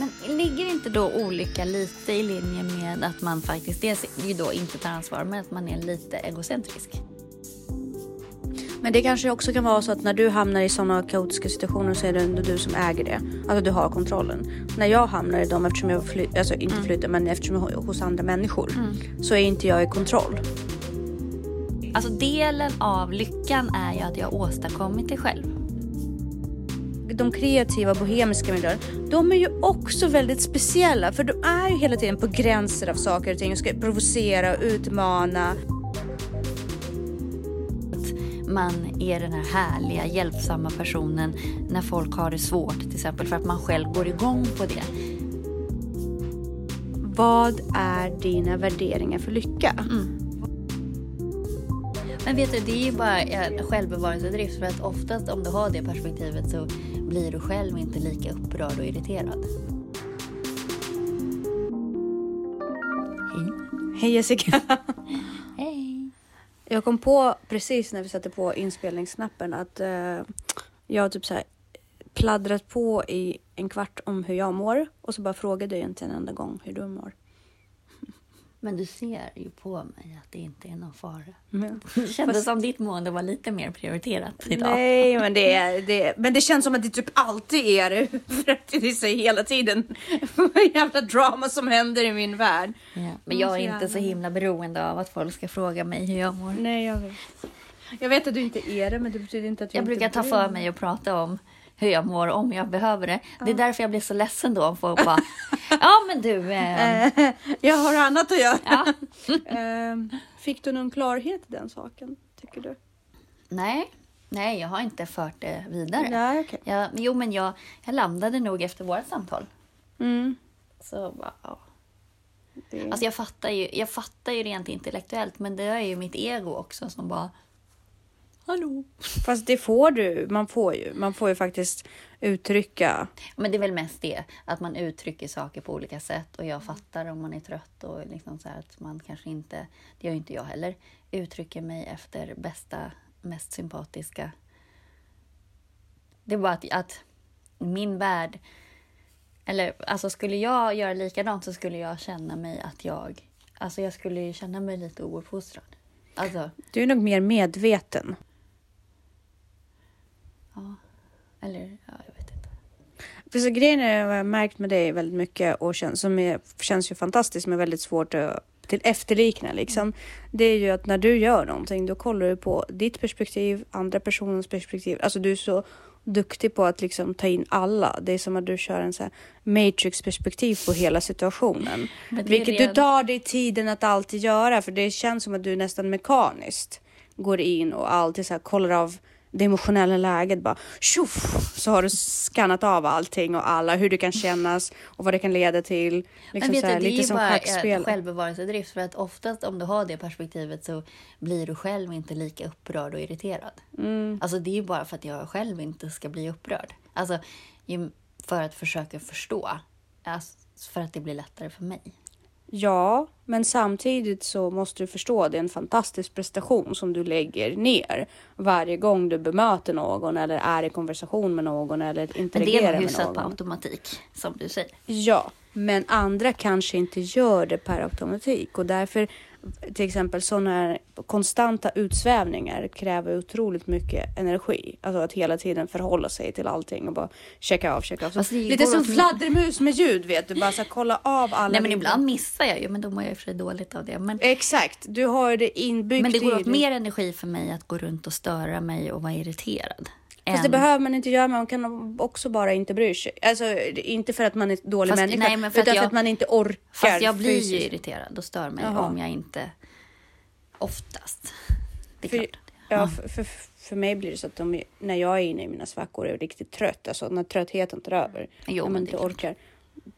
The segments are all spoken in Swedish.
Men ligger inte då olycka lite i linje med att man faktiskt dels ju då inte tar ansvar men att man är lite egocentrisk? Men det kanske också kan vara så att när du hamnar i sådana kaotiska situationer så är det ändå du som äger det. Alltså du har kontrollen. När jag hamnar i dem, eftersom jag fly, alltså inte Mm. flyttar, men eftersom jag är hos andra människor så är inte jag i kontroll. Alltså delen av lyckan är ju att jag har åstadkommit det själv. De kreativa bohemiska miljöerna, de är ju också väldigt speciella för de är ju hela tiden på gränser av saker och ting och ska provocera och utmana. Man är den här härliga, hjälpsamma personen när folk har det svårt till exempel för att man själv går igång på det. Vad är dina värderingar för lycka? Men vet du, det är ju bara en självbevarelsedrift för att oftast om du har det perspektivet så blir du själv inte lika upprörd och irriterad. Hej. Hej Jessica! Hej. Jag kom på precis när vi satte på inspelningsknappen att eh, jag har typ så här pladdrat på i en kvart om hur jag mår och så bara frågade jag inte en enda gång hur du mår. Men du ser ju på mig att det inte är någon fara. Det kändes som ditt mående var lite mer prioriterat idag. nej, men det, är- det, men det känns som att det typ alltid är det. För att det är så hela tiden jävla drama som händer i min värld. Ja. Men jag är inte så himla beroende av att folk ska fråga mig hur jag mår. Nej, jag vet. Jag vet att du inte är det, men det betyder inte att jag, Jag brukar ta för mig och prata om hur jag mår om jag behöver det. Det är därför jag blir så ledsen då om folk bara Ja men du, eh, Eh, jag har annat att göra. ja. Ehm, Fick du någon klarhet i den saken, tycker du? Nej, nej jag har inte fört det vidare. Nej, okej. Jag, jo men jag, jag landade nog efter vårt samtal. Mm. Så bara, ja. Det... Alltså jag fattar, ju, jag fattar ju rent intellektuellt men det är ju mitt ego också som bara Hallå? Fast det får du. Man får ju. Man får ju faktiskt uttrycka. Men det är väl mest det, att man uttrycker saker på olika sätt och jag fattar om man är trött och liksom så att man kanske inte, det gör ju inte jag heller, uttrycker mig efter bästa, mest sympatiska. Det är bara att, att min värld, eller alltså skulle jag göra likadant så skulle jag känna mig att jag, alltså jag skulle ju känna mig lite ouppfostrad. Alltså, Du är nog mer medveten. Ja, eller ja, jag vet inte. För så grejen är, vad jag har märkt med dig väldigt mycket och känns, som är, känns ju fantastiskt men väldigt svårt att till efterlikna liksom. Det är ju att när du gör någonting då kollar du på ditt perspektiv, andra personens perspektiv. Alltså du är så duktig på att liksom ta in alla. Det är som att du kör en så matrix perspektiv på hela situationen. Vilket redan- du tar dig tiden att alltid göra för det känns som att du nästan mekaniskt går in och alltid så kollar av det emotionella läget bara tjoff så har du skannat av allting och alla hur det kan kännas och vad det kan leda till. Liksom Men vet du, här, det är ju bara schackspel. självbevarelsedrift för att oftast om du har det perspektivet så blir du själv inte lika upprörd och irriterad. Mm. Alltså det är ju bara för att jag själv inte ska bli upprörd. Alltså för att försöka förstå. Alltså, för att det blir lättare för mig. Ja, men samtidigt så måste du förstå att det är en fantastisk prestation som du lägger ner varje gång du bemöter någon eller är i konversation med någon eller Men det interagerar är nog med hyfsat någon. på automatik, som du säger. Ja, men andra kanske inte gör det per automatik och därför till exempel sådana här konstanta utsvävningar kräver otroligt mycket energi. Alltså att hela tiden förhålla sig till allting och bara checka av, checka av. Så Fast det lite som fladdermus med ljud vet du, bara så kolla av alla. Nej men ibland missar jag ju, men då mår jag för sig dåligt av det. Men, Exakt, du har det inbyggt men det går åt mer energi för mig att gå runt och störa mig och vara irriterad. Fast det behöver man inte göra, man kan också bara inte bry sig. Alltså inte för att man är dålig Fast- människa, nej, men för utan att för jag- att man inte orkar Fast jag blir ju fysiskt. irriterad och stör mig Jaha. om jag inte... Oftast. Det är För- klart. Ja, för, för, för mig blir det så att de, när jag är inne i mina svackor och är riktigt trött, alltså när tröttheten tar över, Jo, när man inte klart. orkar,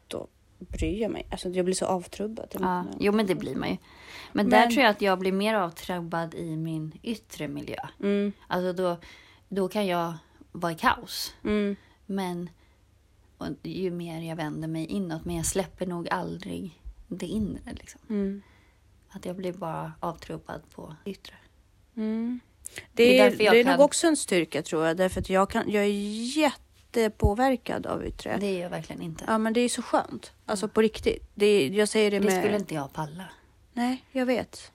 då bryr jag mig. Alltså jag blir så avtrubbad. Ja, jo, men det blir man ju. Men, där Men- tror jag att jag blir mer avtrubbad i min yttre miljö. Mm, Alltså då, då kan jag vara i kaos. mm, Men och ju mer jag vänder mig inåt, men jag släpper nog aldrig det inre. Liksom. mm, Att jag blir bara avtrubbad på det yttre. mm. Det är Det är, det är kan- nog också en styrka tror jag, därför att jag, kan, jag är jättepåverkad av yttre. Det är jag verkligen inte. Ja, men det är så skönt. Alltså på riktigt. Det jag säger det Det med... skulle inte jag palla. Nej, jag vet.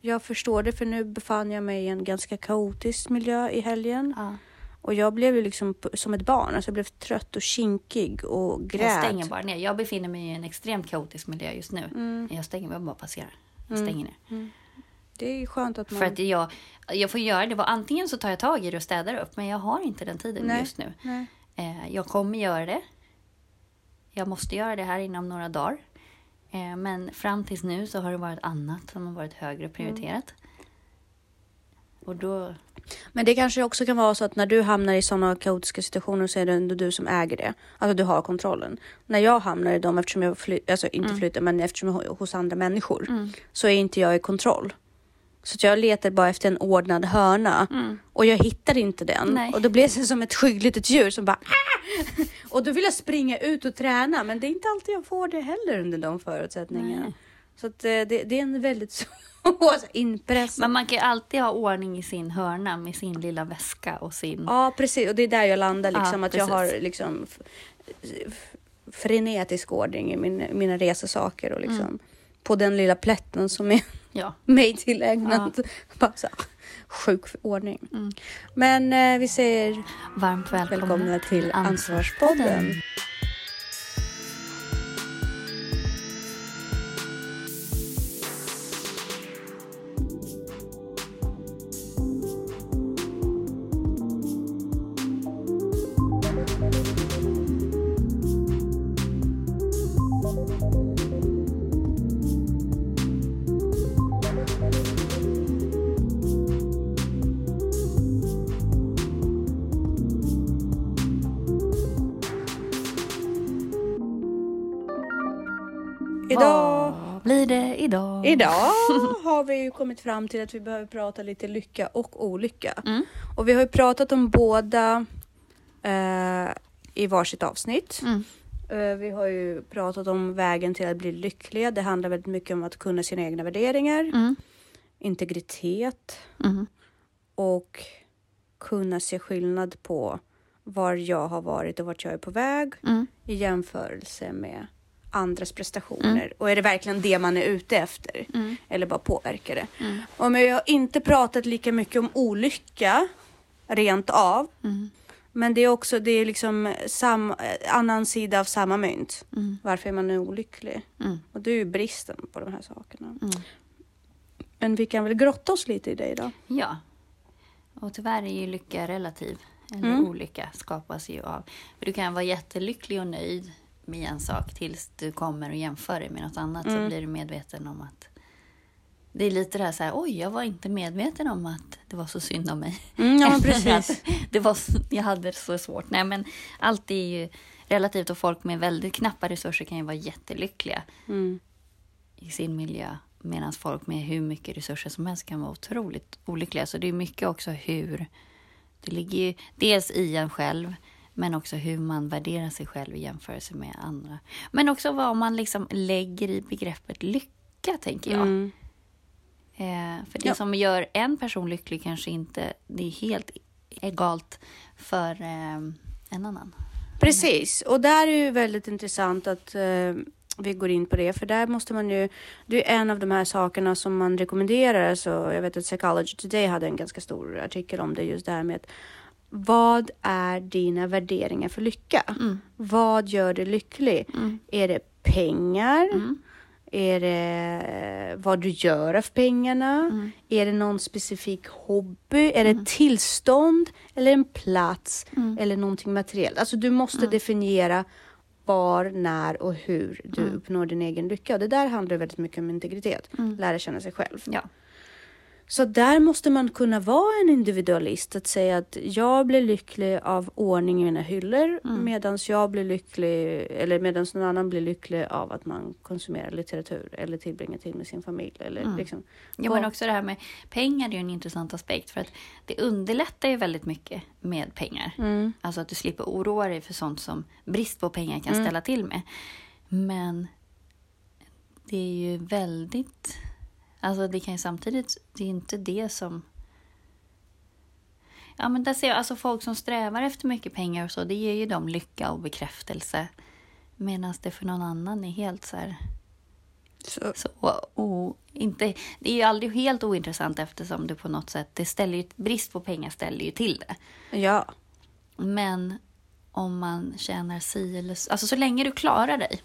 Jag förstår det för nu befann jag mig i en ganska kaotisk miljö i helgen. Ja. Och jag blev ju liksom som ett barn. Alltså jag blev trött och kinkig och grät. Jag stänger bara ner. Jag befinner mig i en extremt kaotisk miljö just nu. Mm. Jag stänger, jag bara passerar. Jag stänger ner. Det är skönt att man... För att jag, jag får göra det. Antingen så tar jag tag i det och städar upp. Men jag har inte den tiden Nej. just nu. Nej. Eh, jag kommer göra det. Jag måste göra det här inom några dagar. Eh, men fram tills nu så har det varit annat som har varit högre prioriterat. Och då... Men det kanske också kan vara så att när du hamnar i sådana kaotiska situationer så är det ändå du som äger det. Alltså du har kontrollen. När jag hamnar i dem, eftersom jag fly, alltså inte flyttar, men eftersom jag är hos andra människor, så är inte jag i kontroll. Så jag letar bara efter en ordnad hörna och jag hittar inte den. Nej. Och då blir jag så som ett sjukt litet djur som bara "Ah!" Och då vill jag springa ut och träna, men det är inte alltid jag får det heller under de förutsättningarna. Nej. Så att eh, det, det är en väldigt svår inpressad Men man kan ju alltid ha ordning i sin hörna med sin lilla väska och sin... Ja, precis. Och det är där jag landar, liksom, Ja, att jag har liksom frenetisk ordning i min, mina resesaker och liksom Mm. på den lilla plätten som är Ja. mig tillägnat. Bara så sjuk ordning. Mm. Men eh, vi säger Varmt välkomna, välkomna till Ansvarspodden. Blir det idag? Idag har vi ju kommit fram till att vi behöver prata lite lycka och olycka. Mm. Och vi har ju pratat om båda eh, i varsitt avsnitt. Mm. Eh, vi har ju pratat om vägen till att bli lyckliga. Det handlar väldigt mycket om att kunna sina egna värderingar, Mm. integritet Mm. och kunna se skillnad på var jag har varit och vart jag är på väg Mm. i jämförelse med andras prestationer. Och är det verkligen det man är ute efter? Mm. Eller bara påverkar det? Och men jag har inte pratat lika mycket om olycka rent av. Mm. Men det är också det är liksom sam, eh, annan sida av samma mynt. Mm. Varför är man olycklig? Mm. Och det är ju bristen på de här sakerna. Mm. Men vi kan väl grotta oss lite i det idag. Ja. Och tyvärr är ju lycka relativ. Eller Mm. olycka skapas ju av... För du kan vara jättelycklig och nöjd med en sak tills du kommer och jämför det med något annat så Mm. blir du medveten om att... Det är lite det här så här, oj, jag var inte medveten om att det var så synd om mig. Mm, ja, precis. det var, så- jag hade det så svårt. Nej, men allt är ju relativt och folk med väldigt knappa resurser kan ju vara jättelyckliga Mm. i sin miljö. Medan folk med hur mycket resurser som helst kan vara otroligt olyckliga. Så det är mycket också hur... Det ligger ju dels i en själv, men också hur man värderar sig själv i jämförelse med andra. Men också vad man liksom lägger i begreppet lycka, tänker jag. Mm. Eh, för det Ja. som gör en person lycklig kanske inte... Det är helt egalt för eh, en annan. Precis, och där är ju väldigt intressant att eh, vi går in på det, för där måste man ju, det är en av de här sakerna som man rekommenderar, så jag vet att Psychology Today hade en ganska stor artikel om det, just det här med att vad är dina värderingar för lycka? Mm. Vad gör dig lycklig? Mm. Är det pengar? Mm. Är det eh, vad du gör av pengarna? Mm. Är det någon specifik hobby? Är det ett tillstånd? Eller en plats? Mm. Eller någonting materiellt? Alltså du måste definiera var, när och hur du Mm. uppnår din egen lycka. Och det där handlar väldigt mycket om integritet. Mm. Lära känna sig själv. Ja. Så där måste man kunna vara en individualist. Att säga att jag blir lycklig av ordning i mina hyllor. Mm. Medan jag blir lycklig, eller medan någon annan blir lycklig av att man konsumerar litteratur. Eller tillbringar tid med sin familj. Eller Mm. liksom. Ja, men också det här med pengar är ju en intressant aspekt. För att det underlättar ju väldigt mycket med pengar. Mm. Alltså att du slipper oroa dig för sånt som brist på pengar kan Mm. ställa till med. Men det är ju väldigt... Alltså det kan ju samtidigt... Det är inte det som... Ja, men där ser jag alltså folk som strävar efter mycket pengar och så, det ger ju dem lycka och bekräftelse. Medan det för någon annan är helt så här... Så, Så, o, inte, det är ju aldrig helt ointressant eftersom det på något sätt, det ställer ju, brist på pengar ställer ju till det. ja. Men om man tjänar si eller så, alltså så länge du klarar dig.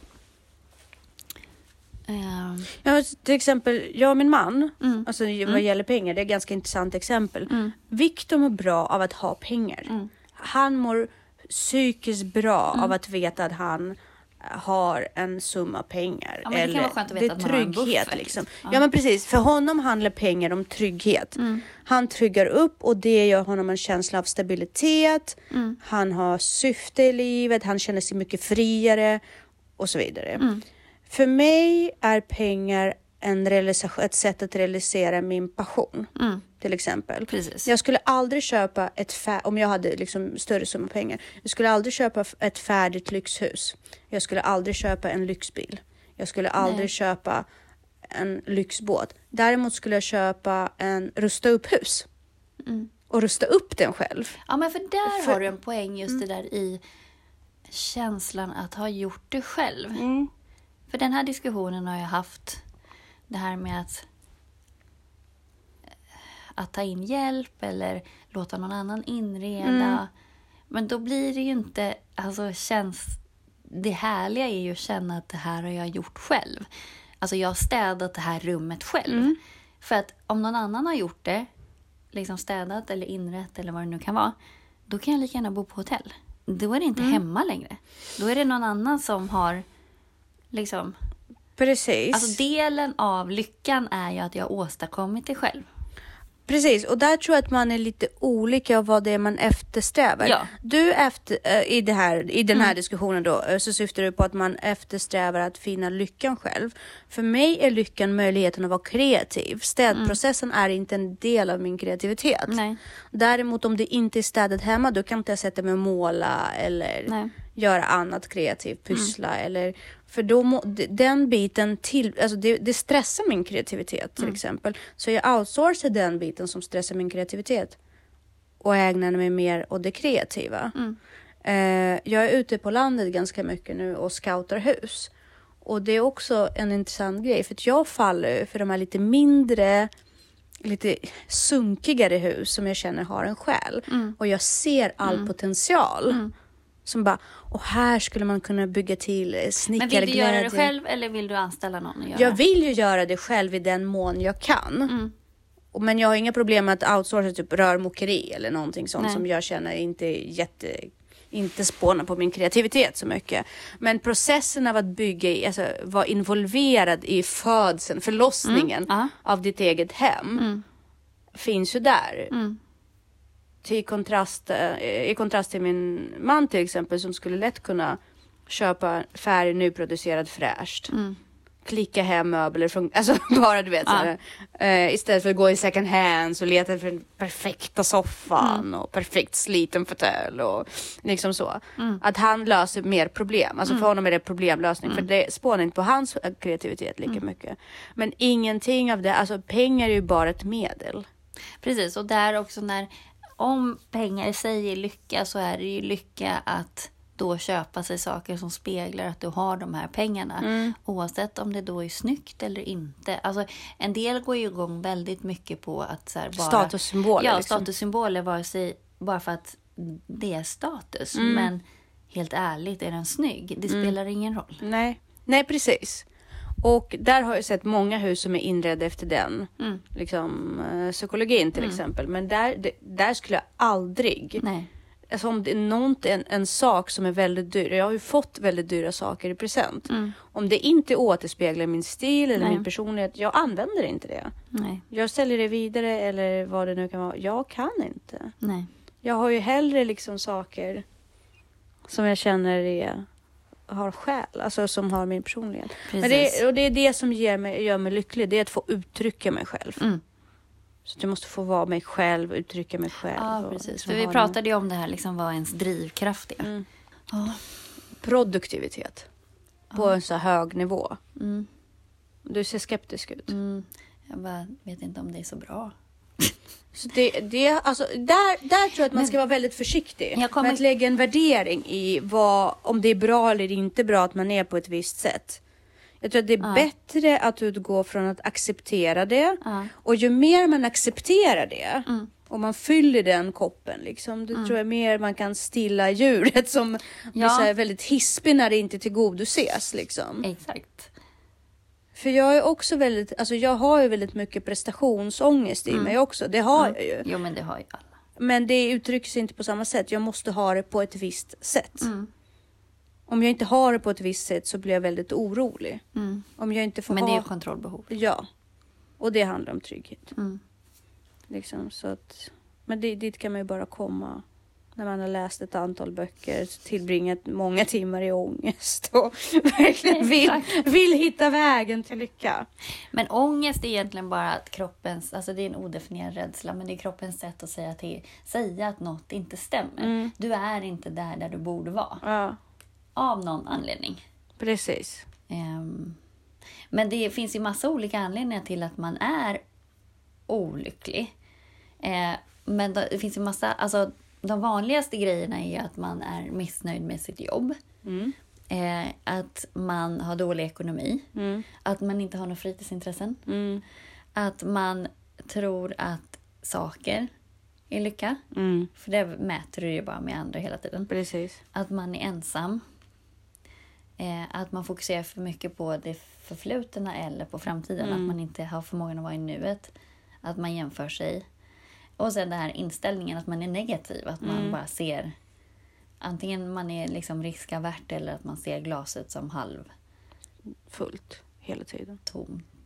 Ehm, ja. Till exempel, jag och min man, Mm. alltså vad gäller pengar, det är ett ganska intressant exempel. Mm. Viktor mår bra av att ha pengar. Mm. Han mår psykiskt bra av att veta att han har en summa pengar. Ja, men det kan vara skönt att veta det är att man har en trygghet. buffert. Liksom. Ja. Ja. men precis. För honom handlar pengar om trygghet. Mm. Han tryggar upp och det gör honom en känsla av stabilitet. Mm. Han har syfte i livet, han känner sig mycket friare och så vidare. Mm. För mig är pengar en realisation, ett sätt att realisera min passion. Mm. Till exempel. Precis. Jag skulle aldrig köpa ett fär- om jag hade liksom större summa pengar. Jag skulle aldrig köpa ett färdigt lyxhus. Jag skulle aldrig köpa en lyxbil. Jag skulle aldrig Nej. köpa en lyxbåt. Däremot skulle jag köpa en rusta upp hus Mm. och rusta upp den själv. Ja, men för där För- har du en poäng just det där i känslan att ha gjort det själv. För den här diskussionen har jag haft. Det här med att, att ta in hjälp eller låta någon annan inreda. Men då blir det ju inte... Alltså känns, det härliga är ju att känna att det här har jag gjort själv. Alltså jag har städat det här rummet själv. För att om någon annan har gjort det, liksom städat eller inrett eller vad det nu kan vara, då kan jag lika gärna bo på hotell. Då är det inte hemma längre. Då är det någon annan som har liksom Precis. Alltså delen av lyckan är ju att jag åstadkommit det själv. Precis, och där tror jag att man är lite olika av vad det är man eftersträvar. Ja. Du efter, eh, i, det här, i den här diskussionen då, eh, så syftar du på att man eftersträvar att finna lyckan själv. För mig är lyckan möjligheten att vara kreativ. Städprocessen är inte en del av min kreativitet. Nej. Däremot om det inte är städat hemma, då kan inte jag sätta mig och måla eller Nej. Göra annat kreativt, pyssla eller för då må, den biten till, alltså det, det stressar min kreativitet till exempel. Så jag outsourcar den biten som stressar min kreativitet och ägnar mig mer åt det kreativa. Eh, jag är ute på landet ganska mycket nu och scoutar hus. Och det är också en intressant grej för att jag faller för de här lite mindre lite sunkigare hus som jag känner har en själ. Och jag ser all potential. Som bara, och här skulle man kunna bygga till eh, Men snickarglädje. vill du göra det själv eller vill du anställa någon att göra? Jag vill ju göra det själv i den mån jag kan. Mm. Men jag har inga problem med att outsourca typ rörmokeri eller någonting sånt Nej. som jag känner inte jätte inte spånar på min kreativitet så mycket. Men processen av att bygga, i- alltså vara involverad i födseln, förlossningen Mm, av ditt eget hem finns ju där. Mm. Till kontrast, eh, I kontrast till min man till exempel som skulle lätt kunna köpa färdig nyproducerad fräscht. Mm. Klicka hem möbler från, alltså bara du vet Ja. såhär, eh, istället för att gå i second hand och leta efter den perfekta soffan Mm. och perfekt sliten fåtölj och liksom så. Mm. Att han löser mer problem, alltså för honom är det problemlösning för det spånar inte på hans kreativitet lika Mm. mycket. Men ingenting av det, alltså pengar är ju bara ett medel. Precis, och där också när om pengar i sig är lycka så är det ju lycka att då köpa sig saker som speglar att du har de här pengarna. Mm. Oavsett om det då är snyggt eller inte. Alltså, en del går ju igång väldigt mycket på att så här, bara... Statussymboler, Ja, liksom. statussymboler vare sig bara för att det är status. Mm. Men helt ärligt, är den snygg? Det spelar ingen roll. Nej, nej precis. Och där har jag sett många hus som är inredda efter den Mm. liksom, eh, psykologin till exempel. Men där, det, där skulle jag aldrig, Nej. alltså om det är något, en, en sak som är väldigt dyr, jag har ju fått väldigt dyra saker i present. Mm. Om det inte återspeglar min stil eller Nej. min personlighet, jag använder inte det. Nej. Jag säljer det vidare eller vad det nu kan vara. Jag kan inte. Nej. Jag har ju hellre liksom saker som jag känner är, har själ, alltså som har min personlighet. Men det, och det är det som ger mig, gör mig lycklig, det är att få uttrycka mig själv. Mm. Så att jag måste få vara mig själv, uttrycka mig själv. Ja, precis. liksom För vi pratade ju om det här, liksom, vad ens drivkraft är. Mm. En produktivitet på en så hög nivå. Mm. Du ser skeptisk ut. Mm. Jag bara vet inte om det är så bra. Så det, det, alltså, där, där tror jag att man ska vara väldigt försiktig kommer- med att lägga en värdering i vad, om det är bra eller inte bra att man är på ett visst sätt. Jag tror att det är Ja. bättre att utgå från att acceptera det Ja. och ju mer man accepterar det Mm. och man fyller den koppen, liksom, då tror jag mer man kan stilla djuret som blir Ja. så här väldigt hispig när det inte tillgodoses. Liksom. Exakt. För jag är också väldigt, alltså jag har ju väldigt mycket prestationsångest i Mm. mig också. Det har jag ju. Jo, men det har ju alla. Men det uttrycks inte på samma sätt. Jag måste ha det på ett visst sätt. Mm. Om jag inte har det på ett visst sätt så blir jag väldigt orolig. Mm. Om jag inte får Men det är ha... ju kontrollbehov. Ja. Och det handlar om trygghet. Mm. Liksom, så att... Men det, dit kan man ju bara komma när man har läst ett antal böcker, tillbringat många timmar i ångest och verkligen vill, vill hitta vägen till lycka. Men ångest är egentligen bara att kroppens, alltså det är en odefinierad rädsla, men det är kroppens sätt att säga, till, säga att något inte stämmer. Mm. Du är inte där där du borde vara. Ja, Av någon anledning. precis. Ehm, men det finns ju massa olika anledningar till att man är olycklig. Eh, men det finns ju massa, alltså de vanligaste grejerna är att man är missnöjd med sitt jobb. Mm. Eh, att man har dålig ekonomi. Mm. Att man inte har några fritidsintressen. Mm. Att man tror att saker är lycka. Mm. För det mäter du ju bara med andra hela tiden. Precis. Att man är ensam. Eh, att man fokuserar för mycket på det förflutna eller på framtiden. Att man inte har förmågan att vara i nuet. Att man jämför sig. Och sen den här inställningen att man är negativ. Att man bara ser antingen man är liksom riskavärt eller att man ser glaset som halvtomt. Fullt hela tiden.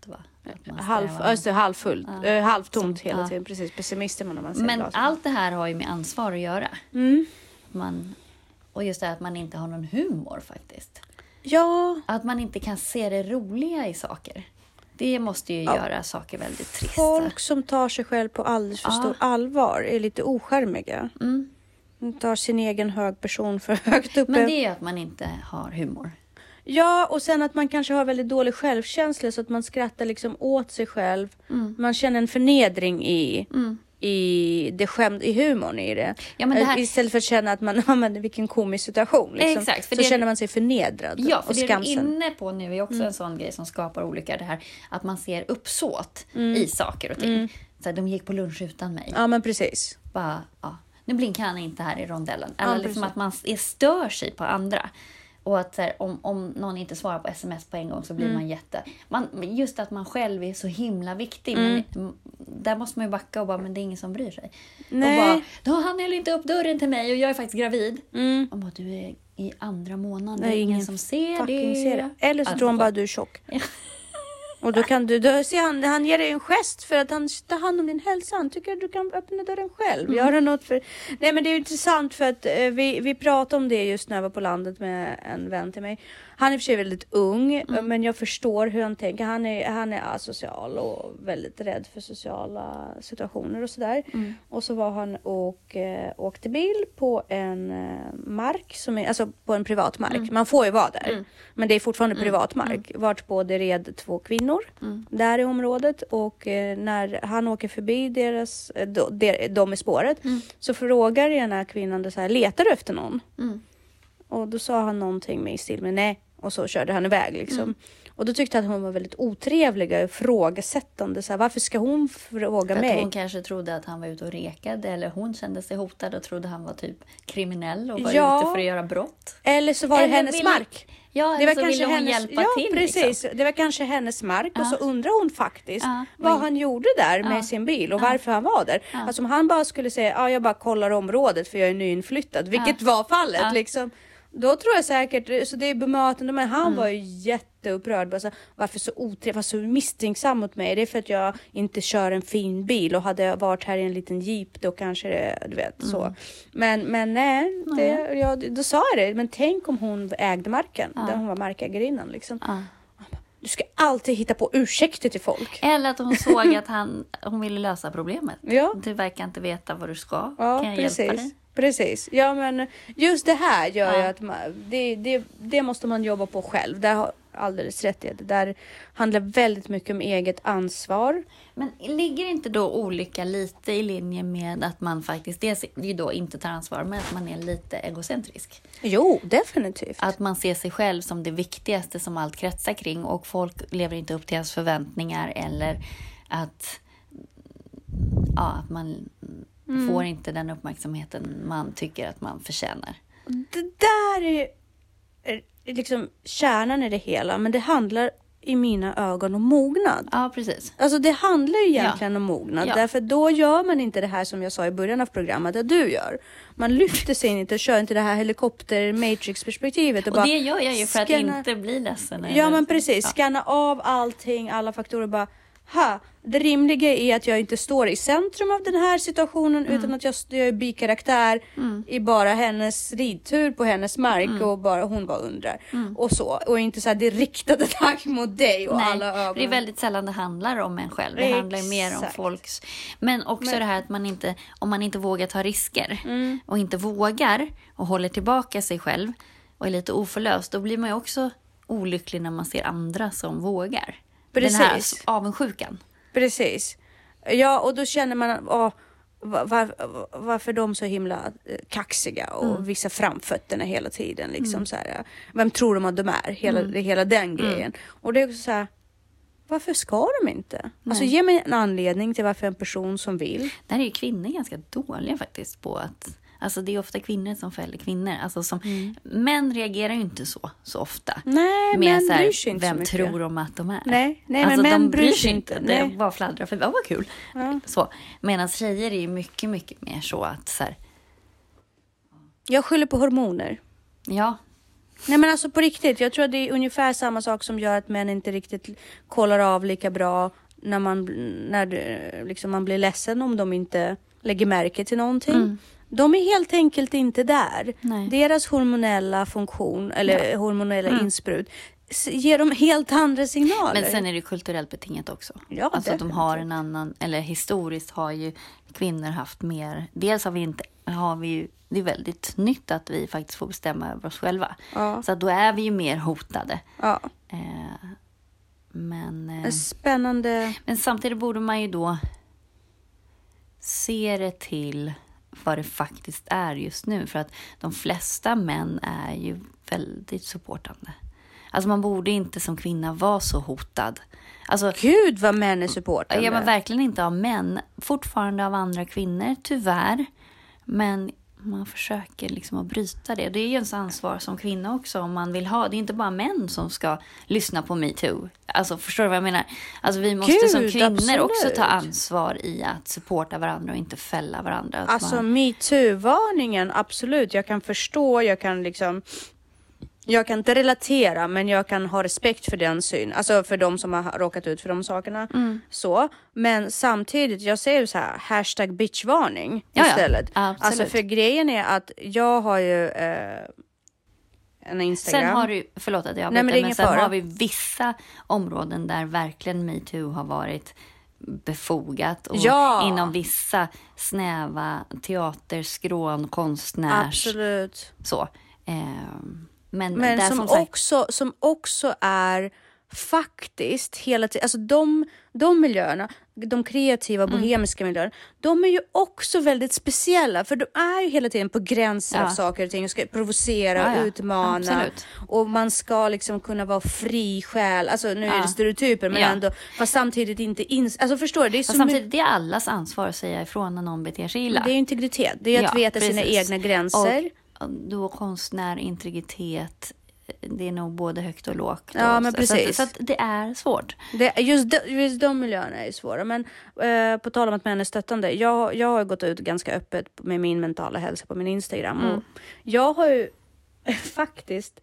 Va? Att man Halv, alltså, halvfullt, Ja. eh, halvtomt hela ja. tiden. Precis, pessimist är man när man ser Men glaset. allt det här har ju med ansvar att göra. Mm. Man, och just det här att man inte har någon humor faktiskt. Ja, Att man inte kan se det roliga i saker. Det måste ju Ja. göra saker väldigt trista. folk som tar sig själv på alldeles för Ja. stor allvar är lite oskärmiga. Mm. De tar sin egen hög person för högt uppe. Men det är att man inte har humor. Ja, och sen att man kanske har väldigt dålig självkänsla så att man skrattar liksom åt sig själv. Mm. Man känner en förnedring i, Mm. I det skämt, i humorn i det. Ja, det här- Istället för att känna att man, ja men vilken komisk situation. Liksom. Exakt, så det- känner man sig förnedrad Ja, för och det du är skamsen. Mm. inne på nu är också en sån grej som skapar olycka. Det här att man ser uppsåt Mm. i saker och ting. Så här, de gick på lunch utan mig. Ja, men precis. Bara, ja, nu blinkar han inte här i rondellen. Ja, Eller precis. liksom att man är, stör sig på andra. Och att så här, om, om någon inte svarar på sms på en gång så blir Mm. man jätte... Man, just att man själv är så himla viktig. Mm. Men där måste man ju backa och bara, men det är ingen som bryr sig. Nej. Och bara, då han höll inte upp dörren till mig och jag är faktiskt gravid. Mm. Och bara, du är i andra månaden, det är ingen ingen som ser det. ser det. Eller så Ja, tror det- bara du är tjock. Och då kan du, då ser han, han ger dig en gest för att han tar hand om din hälsa. Han tycker att du kan öppna dörren själv. Mm. Göra något för... Nej men det är intressant för att eh, vi, vi pratade om det just när jag var på landet med en vän till mig. Han är i och för sig väldigt ung, Mm. men jag förstår hur han tänker. Han är, han är asocial och väldigt rädd för sociala situationer och sådär. Mm. Och så var han och eh, åkte bil på en eh, mark, som är, alltså på en privat mark. Mm. Man får ju vara där, men det är fortfarande privat mark. Vart på det red två kvinnor Mm. där i området och eh, när han åker förbi deras, eh, de, de, de i spåret Mm. så frågar ena kvinnan det så här, letar du efter någon? Mm. Och då sa han någonting med i stil med nej och så körde han iväg liksom. Mm. Och då tyckte jag att hon var väldigt otrevlig och ifrågasättande. Så här, varför ska hon fråga För mig? att hon kanske trodde att han var ute och rekade eller hon kände sig hotad och trodde han var typ kriminell och var Ja. ute för att göra brott. Eller så var det Eller hennes ville- mark. Ja, Det var så kanske ville hon hennes, hjälpa ja, till. precis. Liksom. Det var kanske hennes mark och Ja. så undrar hon faktiskt Ja, vad han gjorde där med sin bil och varför han var där. Alltså om han bara skulle säga ja, jag bara kollar området för jag är nyinflyttad, vilket var fallet liksom. Då tror jag säkert, så det är bemötande, men han Mm. var ju jätteupprörd. Bara så, varför så otrevlig, så misstänksam mot mig? Det är för att jag inte kör en fin bil och hade jag varit här i en liten jeep då kanske det, du vet så. Mm. Men, men nej, det, jag, då sa jag det. Men tänk om hon ägde marken, där hon var markägarinnan liksom. Du ska alltid hitta på ursäkter till folk. Eller att hon såg att han, hon ville lösa problemet. Ja. Du verkar inte veta vad du ska. Ja, kan jag hjälpa precis. dig? Precis. Ja, men just det här gör ju Ja. att man, det, det, det måste man jobba på själv. Där har- alldeles rätt i. Det där handlar väldigt mycket om eget ansvar. Men ligger inte då olycka lite i linje med att man faktiskt dels ju då inte tar ansvar, men att man är lite egocentrisk? Jo, definitivt. Att man ser sig själv som det viktigaste som allt kretsar kring och folk lever inte upp till ens förväntningar eller att, ja, att man får inte den uppmärksamheten man tycker att man förtjänar. Det där är, är liksom kärnan i det hela, men det handlar i mina ögon om mognad. Ja, precis. Alltså det handlar ju egentligen om mognad, Ja. därför då gör man inte det här som jag sa i början av programmet att du gör. Man lyfter sig inte och kör inte det här helikopter matrix perspektivet och, Och bara det gör jag ju för att scanna- inte bli ledsen. Ja men precis, Ja. scanna av allting, alla faktorer bara ha, det rimliga är att jag inte står i centrum av den här situationen Mm. utan att jag, jag är bikaraktär i bara hennes ridtur på hennes mark Mm. och bara, hon bara undrar. Och så. Och inte så här, det är riktad attack mot dig och Nej, alla ögon. det är väldigt sällan det handlar om en själv. Det handlar ju mer om Exakt. folks... Men också det här att man inte, om man inte vågar ta risker Mm. och inte vågar och håller tillbaka sig själv och är lite oförlöst, då blir man ju också olycklig när man ser andra som vågar. Den här Precis. avundsjukan. Precis. Ja, och då känner man, åh, var, var, varför de så himla eh, kaxiga och Mm. visar framfötterna hela tiden. Liksom så här, vem tror de att de är? Hela, Mm. hela den grejen. Och det är också så här, varför ska de inte? Alltså Nej. ge mig en anledning till varför en person som vill. Där är ju kvinnor ganska dåliga faktiskt på att... Alltså det är ofta kvinnor som fäller kvinnor. Alltså som, Män reagerar ju inte så, så ofta. Mm. Nej, Med män så här, bryr sig inte vem så mycket. tror de att de är? Nej, nej, alltså, men män de bryr sig inte. Det Nej. bara fladdrar för vad kul. Ja. Så. Medan tjejer är ju mycket, mycket mer så att så här, Jag skyller på hormoner. ja, Nej men alltså på riktigt, jag tror att det är ungefär samma sak som gör att män inte riktigt kollar av lika bra när man, när liksom man blir ledsen om de inte lägger märke till någonting. De är helt enkelt inte där. Mm. Nej. Deras hormonella funktion eller hormonella insprut s- ger dem helt andra signaler. Mm. men sen är det kulturellt betingat också. Ja, alltså att de har en annan, eller historiskt har ju kvinnor haft mer, dels har vi inte, har vi ju, det är väldigt nytt att vi faktiskt får bestämma över oss själva. Ja. Så då är vi ju mer hotade. Ja, Eh, men, eh, spännande... men samtidigt borde man ju då se det till vad det faktiskt är just nu. För att de flesta män är ju väldigt supportande. Alltså man borde inte som kvinna vara så hotad. Alltså, Gud vad män är supportande. ja, men verkligen inte av män. Fortfarande av andra kvinnor, tyvärr. Men man försöker liksom att bryta det. Det är ju ens ansvar som kvinna också om man vill ha. Det är inte bara män som ska lyssna på metoo. Alltså förstår du vad jag menar? Alltså vi måste Gud, som kvinnor absolut. också ta ansvar i att supporta varandra och inte fälla varandra. Alltså man, metoo-varningen, absolut. Jag kan förstå, jag kan liksom... Jag kan inte relatera, men jag kan ha respekt för den syn. Alltså för de som har råkat ut för de sakerna. Mm. Så. Men samtidigt, jag säger så här, hashtag bitchvarning Ja, ja. istället. Absolut. Alltså för grejen är att jag har ju eh, en Instagram. Sen har du, förlåt att jag men avbryter, men, ingen sen fara. har vi vissa områden där verkligen metoo har varit befogat och Ja. inom vissa snäva teater, skrån, konstnärs... Absolut. Så. Ehm, men Men som, som sagt, också, som också är faktiskt hela tiden, alltså de, de miljöerna, de kreativa Mm. bohemiska miljöerna, de är ju också väldigt speciella för de är ju hela tiden på gränsen av Ja. saker och ting och ska provocera, Ja, ja. utmana Absolut. och man ska liksom kunna vara fri själ, alltså nu är det stereotyper men ändå, fast samtidigt inte ins... Alltså förstår du? Det är fast samtidigt, det är allas ansvar att säga ifrån när någon beter sig illa. det är integritet, det är att veta sina precis. egna gränser. Och då konstnär, integritet, det är nog både högt och lågt. Ja, och men så, precis. Så, att, så att det är svårt. Det, just, de, just de miljöerna är svåra. Men eh, på tal om att män är stöttande. Jag, jag har gått ut ganska öppet med min mentala hälsa på min Instagram. Mm. Och jag har ju faktiskt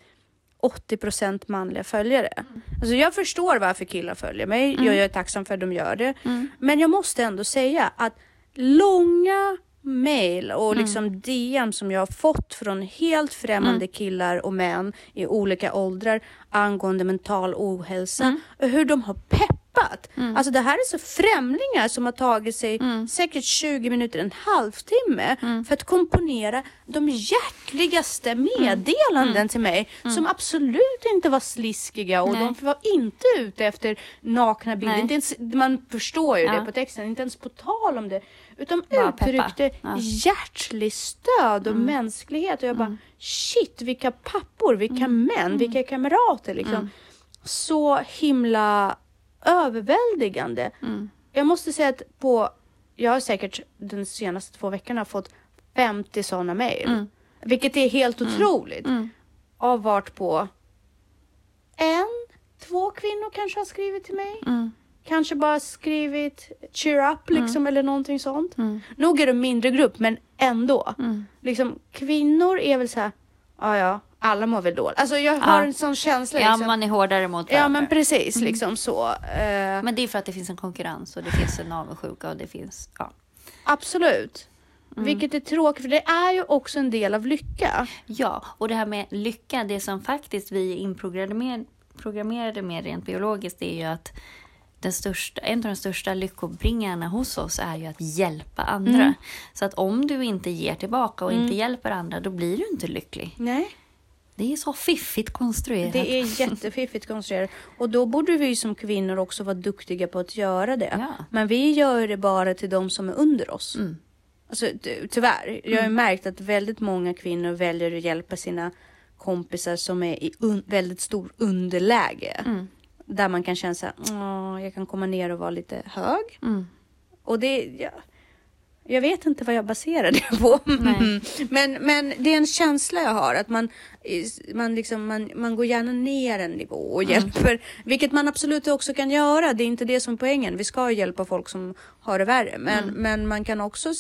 80% manliga följare. Mm. Alltså jag förstår varför killar följer mig. Jag, jag är tacksam för att de gör det. Mm. Men jag måste ändå säga att långa mail och Mm. liksom DM som jag har fått från helt främmande Mm. killar och män i olika åldrar angående mental ohälsa Mm. och hur de har peppat klippat. Alltså det här är så främlingar som har tagit sig säkert 20 minuter, en halvtimme för att komponera de hjärtligaste meddelanden till mig som absolut inte var sliskiga och Nej. de var inte ute efter nakna bilder. Ens, man förstår ju Ja. det på texten, inte ens på tal om det. Utan Bara uttryckte Ja. Mm. hjärtlig stöd och mänsklighet. Och jag bara, shit vilka pappor, vilka Mm. män, vilka kamrater liksom. Så himla överväldigande. Mm. Jag måste säga att på, jag har säkert de senaste två veckorna fått 50 sådana mejl. Mm. Vilket är helt otroligt. Av vart på en, två kvinnor kanske har skrivit till mig. Mm. Kanske bara skrivit cheer up liksom eller någonting sånt. Mm. Nog är det en mindre grupp men ändå. Liksom kvinnor är väl så här, ja ja, alla mår väl dåligt. Alltså jag har Ja. en sån känsla Ja, liksom. man är hårdare mot Ja varandra. men precis liksom så. Eh, Men det är för att det finns en konkurrens och det finns en avundsjuka och det finns... Ja. absolut. Mm. Vilket är tråkigt för det är ju också en del av lycka. ja, och det här med lycka, det som faktiskt vi är inprogrammerade programmerade med rent biologiskt, det är ju att den största, en av de största lyckobringarna hos oss är ju att hjälpa andra. Mm. Så att om du inte ger tillbaka och inte hjälper andra, då blir du inte lycklig. Nej. Det är så fiffigt konstruerat. Det är jättefiffigt konstruerat. Och då borde vi som kvinnor också vara duktiga på att göra det. Ja. Men vi gör det bara till de som är under oss. Mm. Alltså, ty- tyvärr. Jag har märkt att väldigt många kvinnor väljer att hjälpa sina kompisar som är i väldigt stor underläge. Mm. Där man kan känna så här, "Åh, jag kan komma ner och vara lite hög. Mm. Och det, ja, jag vet inte vad jag baserar det på. Nej. men, men det är en känsla jag har att man, man, liksom, man, man går gärna ner en nivå och hjälper. Vilket man absolut också kan göra. Det är inte det som är poängen. Vi ska hjälpa folk som har det värre. Men, men man kan också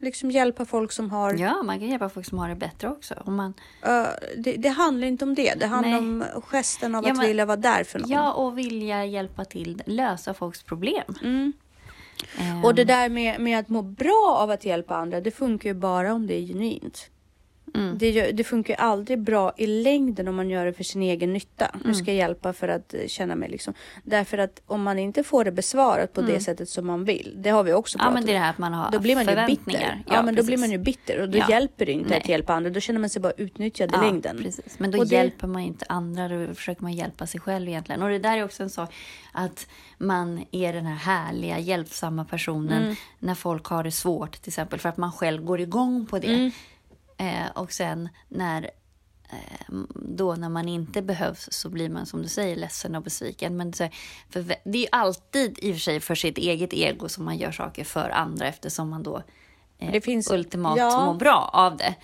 liksom hjälpa folk som har... Ja, man kan hjälpa folk som har det bättre också. Om man, Ö, det, det handlar inte om det. Det handlar Nej. om gesten av Ja, att men- vilja vara där för någon. ja, och vilja hjälpa till lösa folks problem. Mm. Ehm, Och det där med, med att må bra av att hjälpa andra, det funkar ju bara om det är genuint. Mm. Det, det funkar ju aldrig bra i längden om man gör det för sin egen nytta. Mm. Nu ska jag hjälpa för att eh, känna mig liksom. Därför att om man inte får det besvarat på det sättet som man vill. Det har vi också Mm. Ja, pratat men det är om. det här att man har Då blir man ju förväntningar. bitter. Ja, men då precis. blir man ju bitter och då Ja. hjälper det inte Nej. att hjälpa andra. Då känner man sig bara utnyttjad i Ja, längden. Precis. Men då Och det- hjälper man ju inte andra, då försöker man hjälpa sig själv egentligen. Och det där är också en sak att man är den här härliga, hjälpsamma personen Mm. när folk har det svårt till exempel, för att man själv går igång på det. Eh, och sen när eh, då när man inte behövs så blir man som du säger ledsen och besviken. Men det är ju alltid i och för sig för sitt eget ego som man gör saker för andra eftersom man då eh, Det finns- ultimat ja. mår bra av det.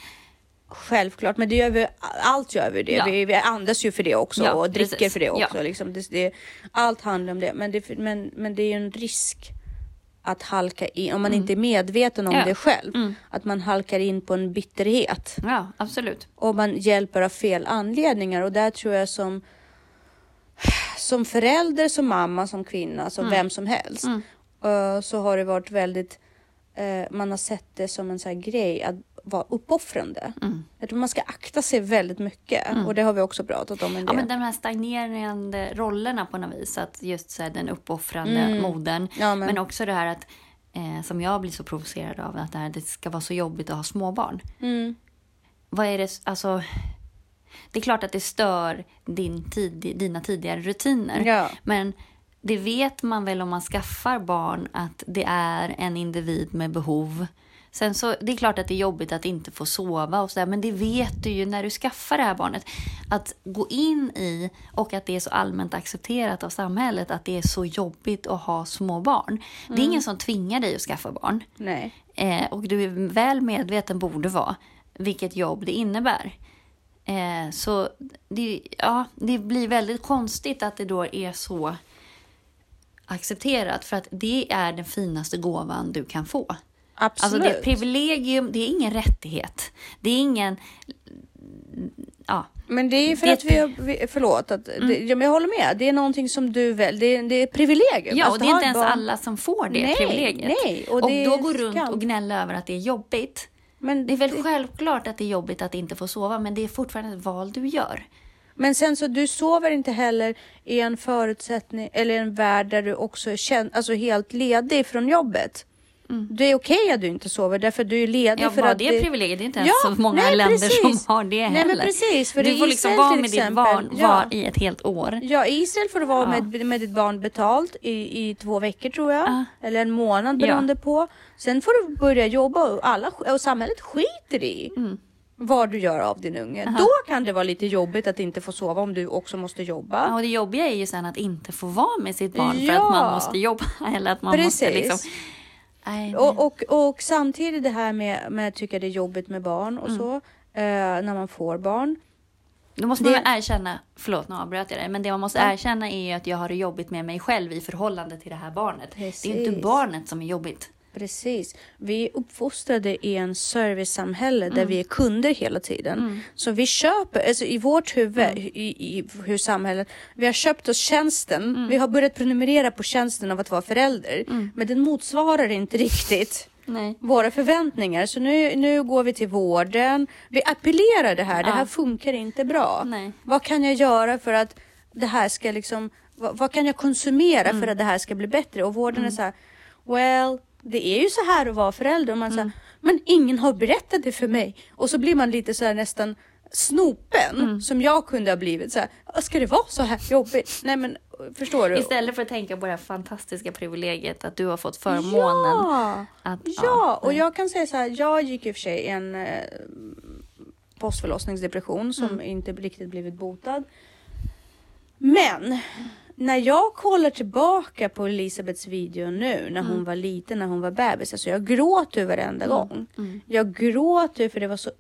Självklart, men det gör vi, allt gör vi det. Ja. Vi, vi andas ju för det också Ja, och dricker precis. för det också. Liksom. Det, det, allt handlar om det. Men det, men, men det är ju en risk att halka in, om man inte är medveten om Mm. Ja. det själv, Mm. att man halkar in på en bitterhet. Ja, absolut. Och man hjälper av fel anledningar. Och där tror jag som, som förälder, som mamma, som kvinna, som vem som helst. Mm. eh, så har det varit väldigt, eh, man har sett det som en sån här grej att vara uppoffrande. Mm. Jag tror man ska akta sig väldigt mycket. Och det har vi också pratat om en Ja, del. men de här stagnerande rollerna på något vis. Att just så här, den uppoffrande Mm. modern. Ja, men- Men också det här att, eh, som jag blir så provocerad av, att det, här, det ska vara så jobbigt att ha småbarn. Mm. Vad är det, alltså... Det är klart att det stör din tid, dina tidigare rutiner. Ja. Men det vet man väl om man skaffar barn att det är en individ med behov. Sen så, det är klart att det är jobbigt att inte få sova och sådär, men det vet du ju när du skaffar det här barnet. Att gå in i, och att det är så allmänt accepterat av samhället, att det är så jobbigt att ha små barn. Det är ingen som tvingar dig att skaffa barn. Nej. Eh, och du är väl medveten, borde vara, vilket jobb det innebär. Eh, så det, ja, det blir väldigt konstigt att det då är så accepterat. För att det är den finaste gåvan du kan få. Absolut. Alltså det är ett privilegium, det är ingen rättighet. Det är ingen... Ja, Men det är för Det- att vi, har- förlåt, att, det, ja, men jag håller med. Det är någonting som du väl, det är, det är ett privilegium. ja Alltså, och det är inte ens barn- alla som får det Nej, privilegiet. nej, och och det då går runt skam. och gnälla över att det är jobbigt. Men Det är väl självklart att det är jobbigt att inte få sova, men det är fortfarande ett val du gör. Men sen så du sover inte heller i en förutsättning eller en värld där du också är känd, alltså helt ledig från jobbet. Det är okej att du inte sover därför att du är ledig Ja, för bara att det privilegiet. Det är inte ens Ja, så många nej, länder precis. som har det Nej, heller. men precis, för du får liksom vara med ditt barn ja. var i ett helt år. Ja, i Israel får du vara Ja. med, med ditt barn betalt i, i två veckor tror jag. Ja. Eller en månad Ja. beroende på. Sen får du börja jobba och, alla, och samhället skiter i Mm. vad du gör av din unge. Då kan det vara lite jobbigt att inte få sova om du också måste jobba. Ja, och det jobbiga är ju sen att inte få vara med sitt barn för Ja. att man måste jobba. Eller att man måste Precis. liksom... Och, och, och samtidigt det här med, med att tycka det är jobbigt med barn och Mm. så. Eh, när man får barn. Då måste man det- väl erkänna, förlåt nu avbröt jag dig, men det man måste erkänna är att jag har det jobbigt med mig själv i förhållande till det här barnet. Det är inte Precis. barnet som är jobbigt. Precis. Vi är uppfostrade i en servicesamhälle Mm. där vi är kunder hela tiden. Så vi köper, alltså i vårt huvud, Mm. i, i hur samhället, vi har köpt oss tjänsten. Mm. Vi har börjat prenumerera på tjänsten av att vara förälder. Men den motsvarar inte riktigt Nej. våra förväntningar. Så nu, nu går vi till vården. Vi appellerar det här. Det Ja. här funkar inte bra. Nej. Vad kan jag göra för att det här ska liksom, vad, vad kan jag konsumera Mm. för att det här ska bli bättre? Och vården är så här, well, det är ju så här att vara förälder. Och man Mm. säger, men ingen har berättat det för mig. Och så blir man lite så här nästan snopen Mm. som jag kunde ha blivit. Så här, ska det vara så här jobbigt? Nej men förstår du? Istället för att tänka på det här fantastiska privilegiet att du har fått förmånen Ja. att... Ja, och jag kan säga så här, jag gick i och för sig en eh, postförlossningsdepression som Mm. inte riktigt blivit botad. Men när jag kollar tillbaka på Elisabeths video nu när hon Mm. var liten, när hon var bebis, alltså jag gråter varenda gång. Jag gråter för det var så,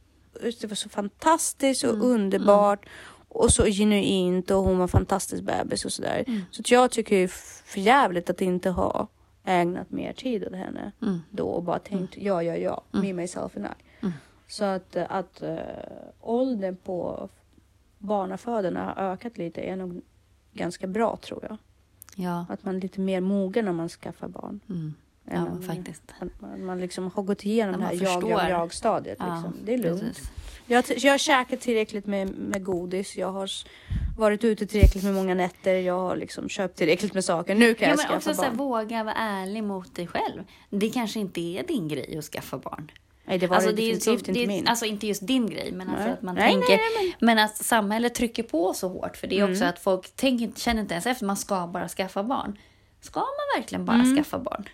det var så fantastiskt Mm. och underbart och så genuint och hon var fantastisk bebis och sådär. Mm. Så att jag tycker är för jävligt att inte ha ägnat mer tid åt henne Mm. då och bara tänkt ja, ja, ja, me, myself and I. Så att, att uh, åldern på barnafödarna har ökat lite är nog ganska bra tror jag. Ja. Att man är lite mer mogen när man skaffar barn. Mm. Ja, om- faktiskt. Att man, man liksom har gått igenom Att det här man jag, jag, förstår. jag stadiet. Ja, Liksom. Det är lugnt. precis. Jag, jag har käkat tillräckligt med, med godis. Jag har varit ute tillräckligt med många nätter. Jag har liksom köpt tillräckligt med saker. Nu kan Ja, jag skaffa också så här, barn. våga vara ärlig mot dig själv. Det kanske inte är din grej att skaffa barn. Nej, det var det är ju definitivt så- inte det min. Alltså inte just din grej, men alltså Nej. att man Nej, tänker... nej, Men att samhället trycker på så hårt. För det är också Mm. att folk tänker, känner inte ens efter, man ska bara skaffa barn. Ska man verkligen bara Mm. skaffa barn?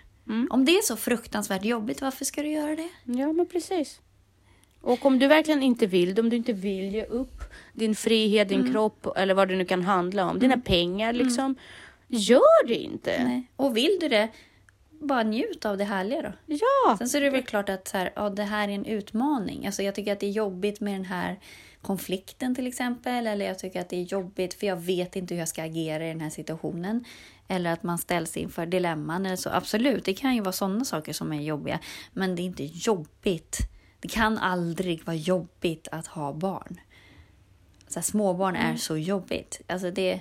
Om det är så fruktansvärt jobbigt, varför ska du göra det? Ja, men precis. Och om du verkligen inte vill, om du inte vill ge upp din frihet, din Mm. kropp eller vad det nu kan handla om, dina pengar liksom. Gör det inte. Nej. Och vill du det, bara njut av det härliga då. Ja, Sen så är det väl klart att så här, ja, det här är en utmaning. Alltså jag tycker att det är jobbigt med den här konflikten till exempel. Eller jag tycker att det är jobbigt för jag vet inte hur jag ska agera i den här situationen. Eller att man ställs inför dilemman eller så. Absolut, det kan ju vara sådana saker som är jobbiga. Men det är inte jobbigt. Det kan aldrig vara jobbigt att ha barn. Så här, småbarn är så jobbigt. Alltså det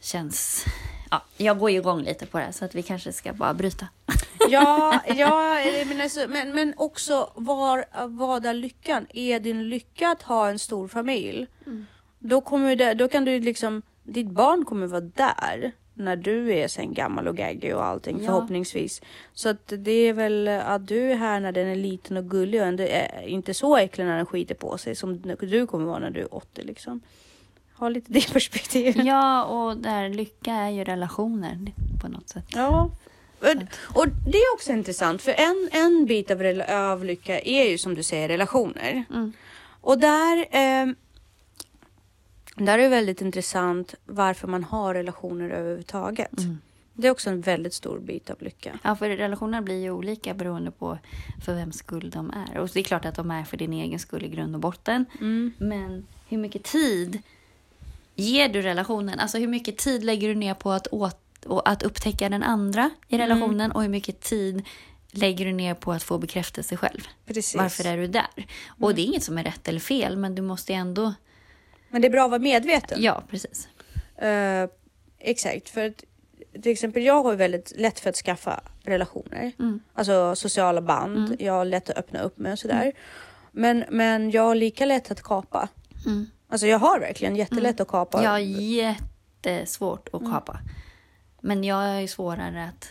känns... Ja, jag går ju igång lite på det här, så att vi kanske ska bara bryta. ja, ja men, alltså, men, men också var, vad är lyckan? Är din lycka att ha en stor familj? Mm. Då, kommer det, då kan du liksom, ditt barn kommer vara där när du är sen gammal och gaggig och allting Ja. förhoppningsvis. Så att det är väl att du är här när den är liten och gullig och ändå är inte så äcklig när den skiter på sig som du kommer vara när du är 80 liksom. Ha lite det perspektivet. Ja, och där lycka är ju relationer på något sätt. Ja. Och- det är också intressant för en, en bit av, av lycka är ju som du säger relationer. Mm. Och där, ehm, där är det väldigt intressant varför man har relationer överhuvudtaget. Mm. Det är också en väldigt stor bit av lycka. Ja, för relationer blir ju olika beroende på för vems skull de är. Och det är klart att de är för din egen skull i grund och botten. Mm. Men hur mycket tid ger du relationen? Alltså hur mycket tid lägger du ner på att, åt, att upptäcka den andra i relationen? Och hur mycket tid lägger du ner på att få bekräftelse själv? Precis. Varför är du där? Och det är inget som är rätt eller fel, men du måste ändå... Men det är bra att vara medveten. Ja, precis. Eh, exakt, för att, till exempel jag har ju väldigt lätt för att skaffa relationer. Mm. Alltså sociala band. Jag har lätt att öppna upp mig och sådär. Men, men jag har lika lätt att kapa. Mm. Alltså jag har verkligen jättelätt att kapa. Jag har jättesvårt att kapa. Men jag är ju svårare att...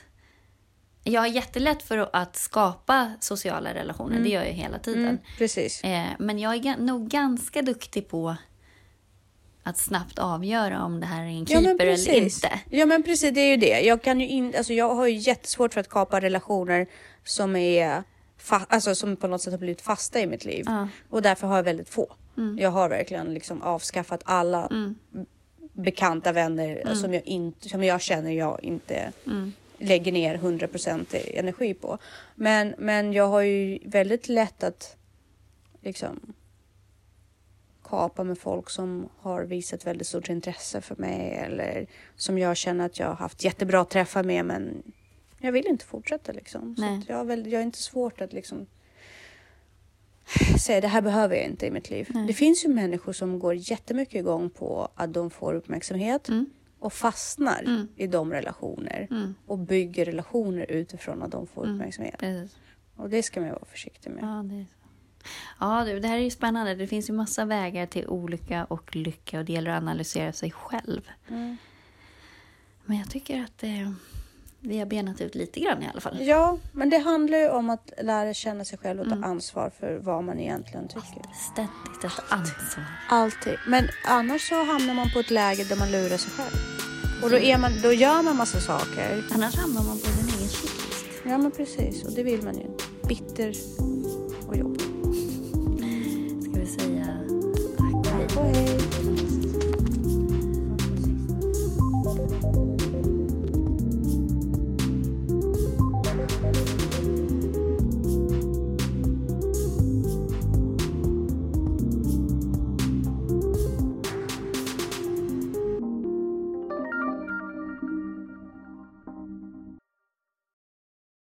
Jag har jättelätt för att skapa sociala relationer. Det gör jag hela tiden. Mm, precis. Eh, men jag är nog ganska duktig på att snabbt avgöra om det här är en Ja keeper eller precis. inte. ja men precis, det är ju det. Jag, kan ju in, alltså jag har ju jättesvårt för att kapa relationer som är fa- alltså som på något sätt har blivit fasta i mitt liv. Ja. Och därför har jag väldigt få. Mm. Jag har verkligen liksom avskaffat alla Mm. bekanta vänner som, jag inte, som jag känner jag inte Mm. lägger ner 100% energi på. Men, men jag har ju väldigt lätt att liksom kapa med folk som har visat väldigt stort intresse för mig eller som jag känner att jag har haft jättebra träffar med men jag vill inte fortsätta liksom. Så jag, har väl, jag är inte svårt att liksom säga det här behöver jag inte i mitt liv. Nej. Det finns ju människor som går jättemycket igång på att de får uppmärksamhet Mm. och fastnar Mm. i de relationer Mm. och bygger relationer utifrån att de får Mm. uppmärksamhet. Precis. Och det ska man ju vara försiktig med. Ja, det är så. Ja, du, det här är ju spännande. Det finns ju massa vägar till olycka och lycka och det gäller att analysera sig själv. Mm. Men jag tycker att eh, vi har benat ut lite grann i alla fall. Ja, men det handlar ju om att lära känna sig själv och ta mm. ansvar för vad man egentligen tycker. Ständigt ett ansvar. Alltid. Men annars så hamnar man på ett läge där man lurar sig själv. Och då, är man, då gör man massa saker. Annars hamnar man på sin egen shitlist. Ja, men precis. Och det vill man ju. Bitter och jobbig. Ska vi säga tack och hej?